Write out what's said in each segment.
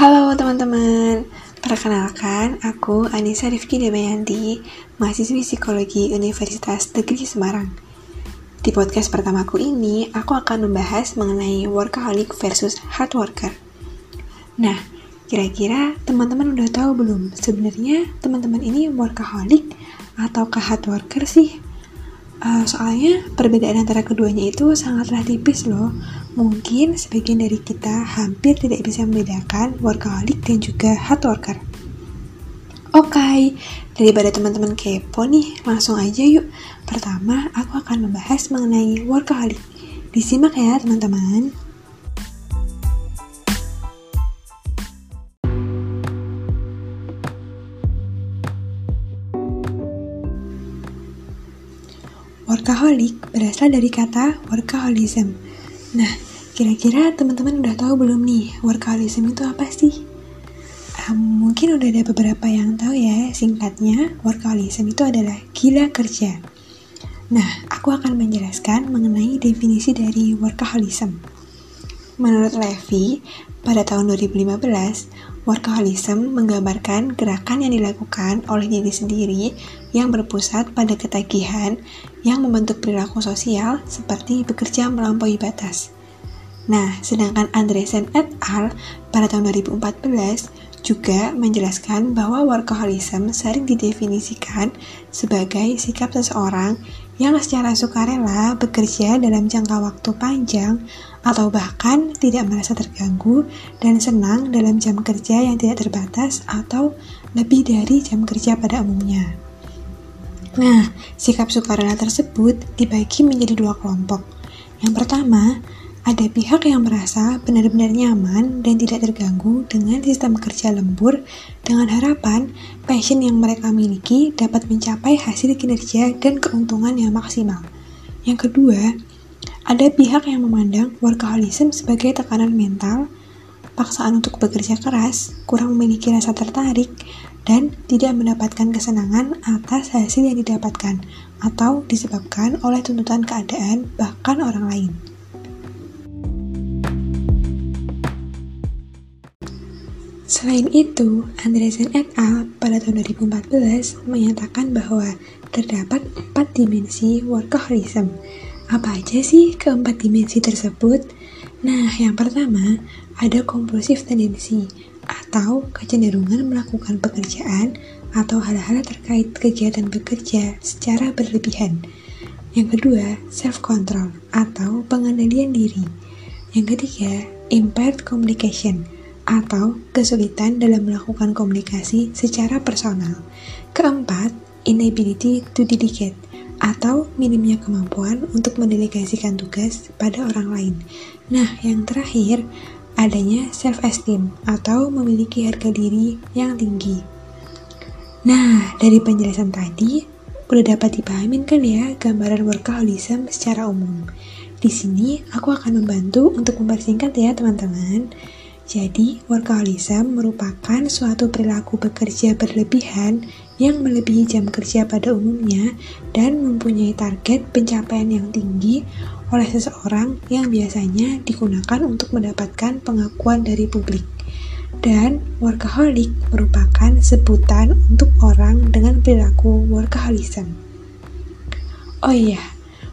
Halo teman-teman, perkenalkan aku Anissa Rifki Debayanti, mahasiswi psikologi Universitas Negeri Semarang. Di podcast pertamaku ini, aku akan membahas mengenai workaholic versus hard worker. Nah, kira-kira teman-teman udah tahu belum sebenarnya teman-teman ini workaholic ataukah hard worker sih? Uh, soalnya perbedaan antara keduanya itu sangatlah tipis loh. Mungkin sebagian dari kita hampir tidak bisa membedakan workaholic dan juga hard worker. Oke, okay, daripada teman-teman kepo nih, langsung aja yuk. Pertama, aku akan membahas mengenai workaholic. Disimak ya teman-teman. Workaholic berasal dari kata workaholism. Nah, kira-kira teman-teman udah tahu belum nih, workaholism itu apa sih? Um, mungkin udah ada beberapa yang tahu ya, singkatnya, workaholism itu adalah gila kerja. Nah, aku akan menjelaskan mengenai definisi dari workaholism. Menurut Levy, pada tahun 2015, workaholism menggambarkan gerakan yang dilakukan oleh diri sendiri yang berpusat pada ketagihan yang membentuk perilaku sosial seperti bekerja melampaui batas. Nah, sedangkan Andresen et al. pada tahun 2014 juga menjelaskan bahwa workaholism sering didefinisikan sebagai sikap seseorang yang secara sukarela bekerja dalam jangka waktu panjang atau bahkan tidak merasa terganggu dan senang dalam jam kerja yang tidak terbatas atau lebih dari jam kerja pada umumnya. Nah, sikap sukarela tersebut dibagi menjadi dua kelompok. Yang pertama, ada pihak yang merasa benar-benar nyaman dan tidak terganggu dengan sistem kerja lembur dengan harapan passion yang mereka miliki dapat mencapai hasil kinerja dan keuntungan yang maksimal. Yang kedua, ada pihak yang memandang workaholism sebagai tekanan mental, paksaan untuk bekerja keras, kurang memiliki rasa tertarik, dan tidak mendapatkan kesenangan atas hasil yang didapatkan atau disebabkan oleh tuntutan keadaan bahkan orang lain. Selain itu, Andresen et al. pada tahun 2014 menyatakan bahwa terdapat empat dimensi workaholism. Apa aja sih keempat dimensi tersebut? Nah, yang pertama ada kompulsif tendensi atau kecenderungan melakukan pekerjaan atau hal-hal terkait kegiatan bekerja secara berlebihan. Yang kedua, self-control atau pengendalian diri. Yang ketiga, impaired communication atau kesulitan dalam melakukan komunikasi secara personal. Keempat, inability to dedicate atau minimnya kemampuan untuk mendelegasikan tugas pada orang lain. Nah, yang terakhir, adanya self-esteem atau memiliki harga diri yang tinggi. Nah, dari penjelasan tadi, udah dapat dipahamin kan ya gambaran workaholism secara umum. Di sini, aku akan membantu untuk mempersingkat ya teman-teman. Jadi, workaholism merupakan suatu perilaku bekerja berlebihan yang melebihi jam kerja pada umumnya dan mempunyai target pencapaian yang tinggi oleh seseorang yang biasanya digunakan untuk mendapatkan pengakuan dari publik. Dan workaholic merupakan sebutan untuk orang dengan perilaku workaholism. Oh iya,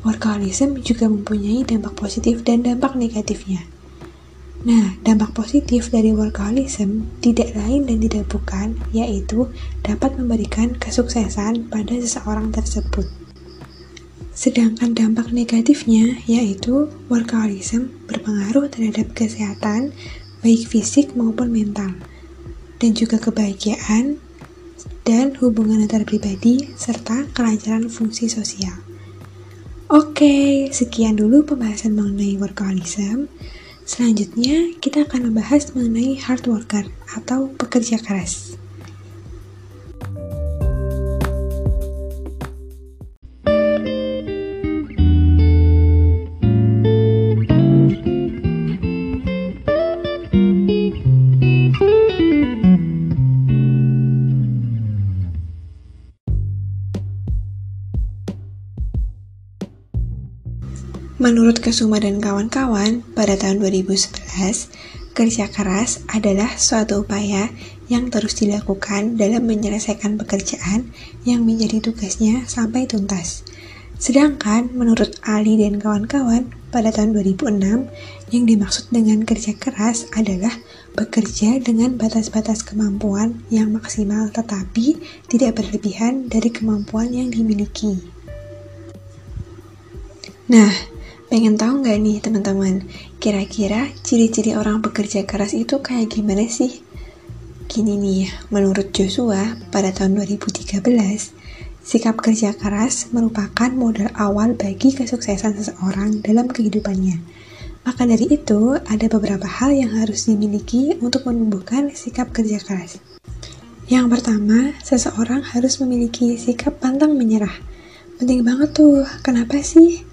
workaholism juga mempunyai dampak positif dan dampak negatifnya. Nah, dampak positif dari workaholism tidak lain dan tidak bukan, yaitu dapat memberikan kesuksesan pada seseorang tersebut. Sedangkan dampak negatifnya yaitu workaholism berpengaruh terhadap kesehatan baik fisik maupun mental dan juga kebahagiaan dan hubungan antar pribadi serta kelancaran fungsi sosial. Oke, sekian dulu pembahasan mengenai workaholism. Selanjutnya, kita akan membahas mengenai hard worker atau pekerja keras. Menurut Kesuma dan kawan-kawan, pada tahun 2011, Kerja keras adalah suatu upaya yang terus dilakukan dalam menyelesaikan pekerjaan yang menjadi tugasnya sampai tuntas. Sedangkan menurut Ali dan kawan-kawan, pada tahun 2006, yang dimaksud dengan kerja keras adalah bekerja dengan batas-batas kemampuan yang maksimal tetapi tidak berlebihan dari kemampuan yang dimiliki. Nah, pengen tahu nggak nih teman-teman, kira-kira ciri-ciri orang bekerja keras itu kayak gimana sih? Gini nih, menurut Joshua pada tahun 2013, sikap kerja keras merupakan modal awal bagi kesuksesan seseorang dalam kehidupannya. Maka dari itu, ada beberapa hal yang harus dimiliki untuk menumbuhkan sikap kerja keras. Yang pertama, seseorang harus memiliki sikap pantang menyerah. Penting banget tuh, kenapa sih?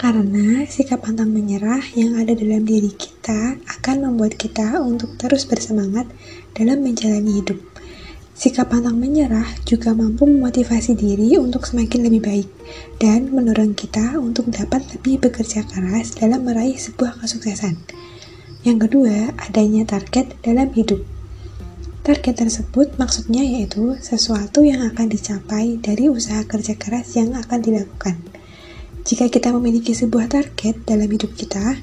Karena sikap pantang menyerah yang ada dalam diri kita akan membuat kita untuk terus bersemangat dalam menjalani hidup. Sikap pantang menyerah juga mampu memotivasi diri untuk semakin lebih baik dan mendorong kita untuk dapat lebih bekerja keras dalam meraih sebuah kesuksesan. Yang kedua, adanya target dalam hidup. Target tersebut maksudnya yaitu sesuatu yang akan dicapai dari usaha kerja keras yang akan dilakukan. Jika kita memiliki sebuah target dalam hidup kita,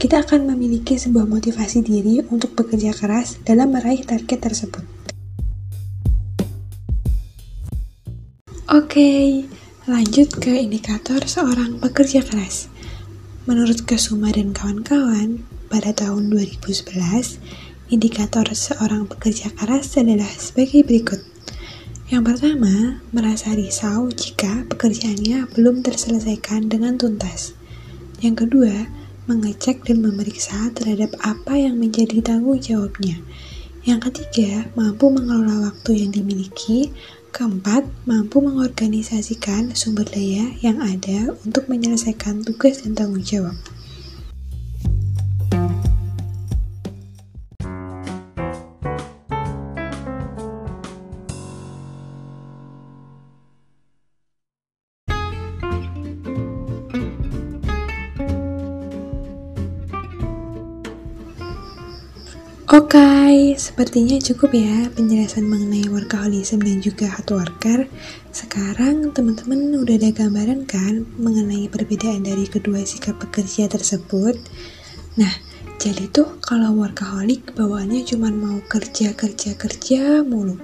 kita akan memiliki sebuah motivasi diri untuk bekerja keras dalam meraih target tersebut. Oke, lanjut ke indikator seorang pekerja keras. Menurut Kesuma dan kawan-kawan, pada tahun 2011, indikator seorang pekerja keras adalah sebagai berikut. Yang pertama, merasa risau jika pekerjaannya belum terselesaikan dengan tuntas. Yang kedua, mengecek dan memeriksa terhadap apa yang menjadi tanggung jawabnya. Yang ketiga, mampu mengelola waktu yang dimiliki. Keempat, mampu mengorganisasikan sumber daya yang ada untuk menyelesaikan tugas dan tanggung jawab. Oke, okay, sepertinya cukup ya penjelasan mengenai workaholism dan juga hard worker. Sekarang teman-teman udah ada gambaran kan mengenai perbedaan dari kedua sikap pekerja tersebut. Nah, jadi tuh kalau workaholic bawaannya cuma mau kerja kerja kerja mulu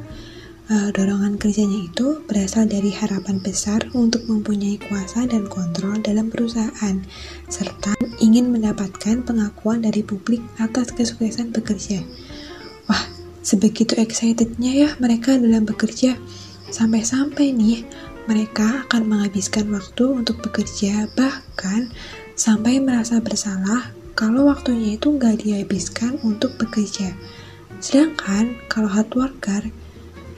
uh, dorongan kerjanya itu berasal dari harapan besar untuk mempunyai kuasa dan kontrol dalam perusahaan, serta ingin mendapatkan pengakuan dari publik atas kesuksesan bekerja. Wah, sebegitu excitednya ya mereka dalam bekerja. Sampai-sampai nih, mereka akan menghabiskan waktu untuk bekerja, bahkan sampai merasa bersalah kalau waktunya itu nggak dihabiskan untuk bekerja. Sedangkan kalau hard worker,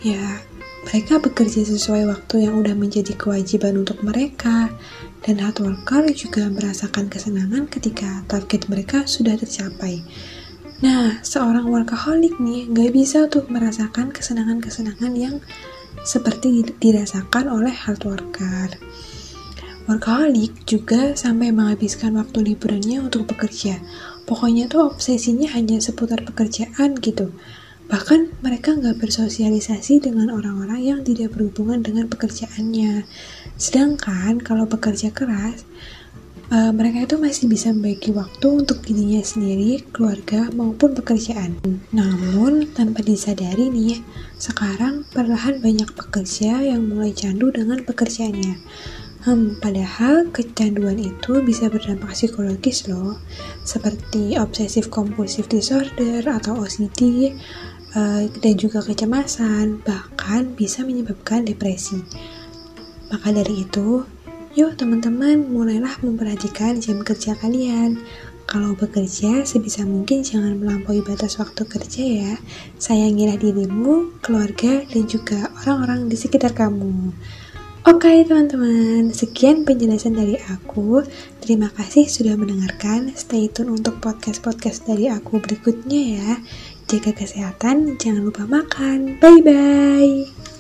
ya mereka bekerja sesuai waktu yang udah menjadi kewajiban untuk mereka dan hard worker juga merasakan kesenangan ketika target mereka sudah tercapai. Nah, seorang workaholic nih gak bisa tuh merasakan kesenangan-kesenangan yang seperti dirasakan oleh hard worker. Workaholic juga sampai menghabiskan waktu liburannya untuk bekerja. Pokoknya tuh obsesinya hanya seputar pekerjaan gitu. Bahkan mereka nggak bersosialisasi dengan orang-orang yang tidak berhubungan dengan pekerjaannya. Sedangkan kalau bekerja keras, uh, mereka itu masih bisa membagi waktu untuk dirinya sendiri, keluarga, maupun pekerjaan. Namun, tanpa disadari nih, sekarang perlahan banyak pekerja yang mulai candu dengan pekerjaannya. Hmm, padahal kecanduan itu bisa berdampak psikologis loh, seperti obsessive compulsive disorder atau OCD, dan juga kecemasan, bahkan bisa menyebabkan depresi. Maka dari itu, yuk teman-teman mulailah memperhatikan jam kerja kalian. Kalau bekerja, sebisa mungkin jangan melampaui batas waktu kerja ya. Sayangilah dirimu, keluarga, dan juga orang-orang di sekitar kamu. Oke okay, teman-teman, sekian penjelasan dari aku. Terima kasih sudah mendengarkan. Stay tune untuk podcast-podcast dari aku berikutnya ya. Jaga kesehatan, jangan lupa makan. Bye bye.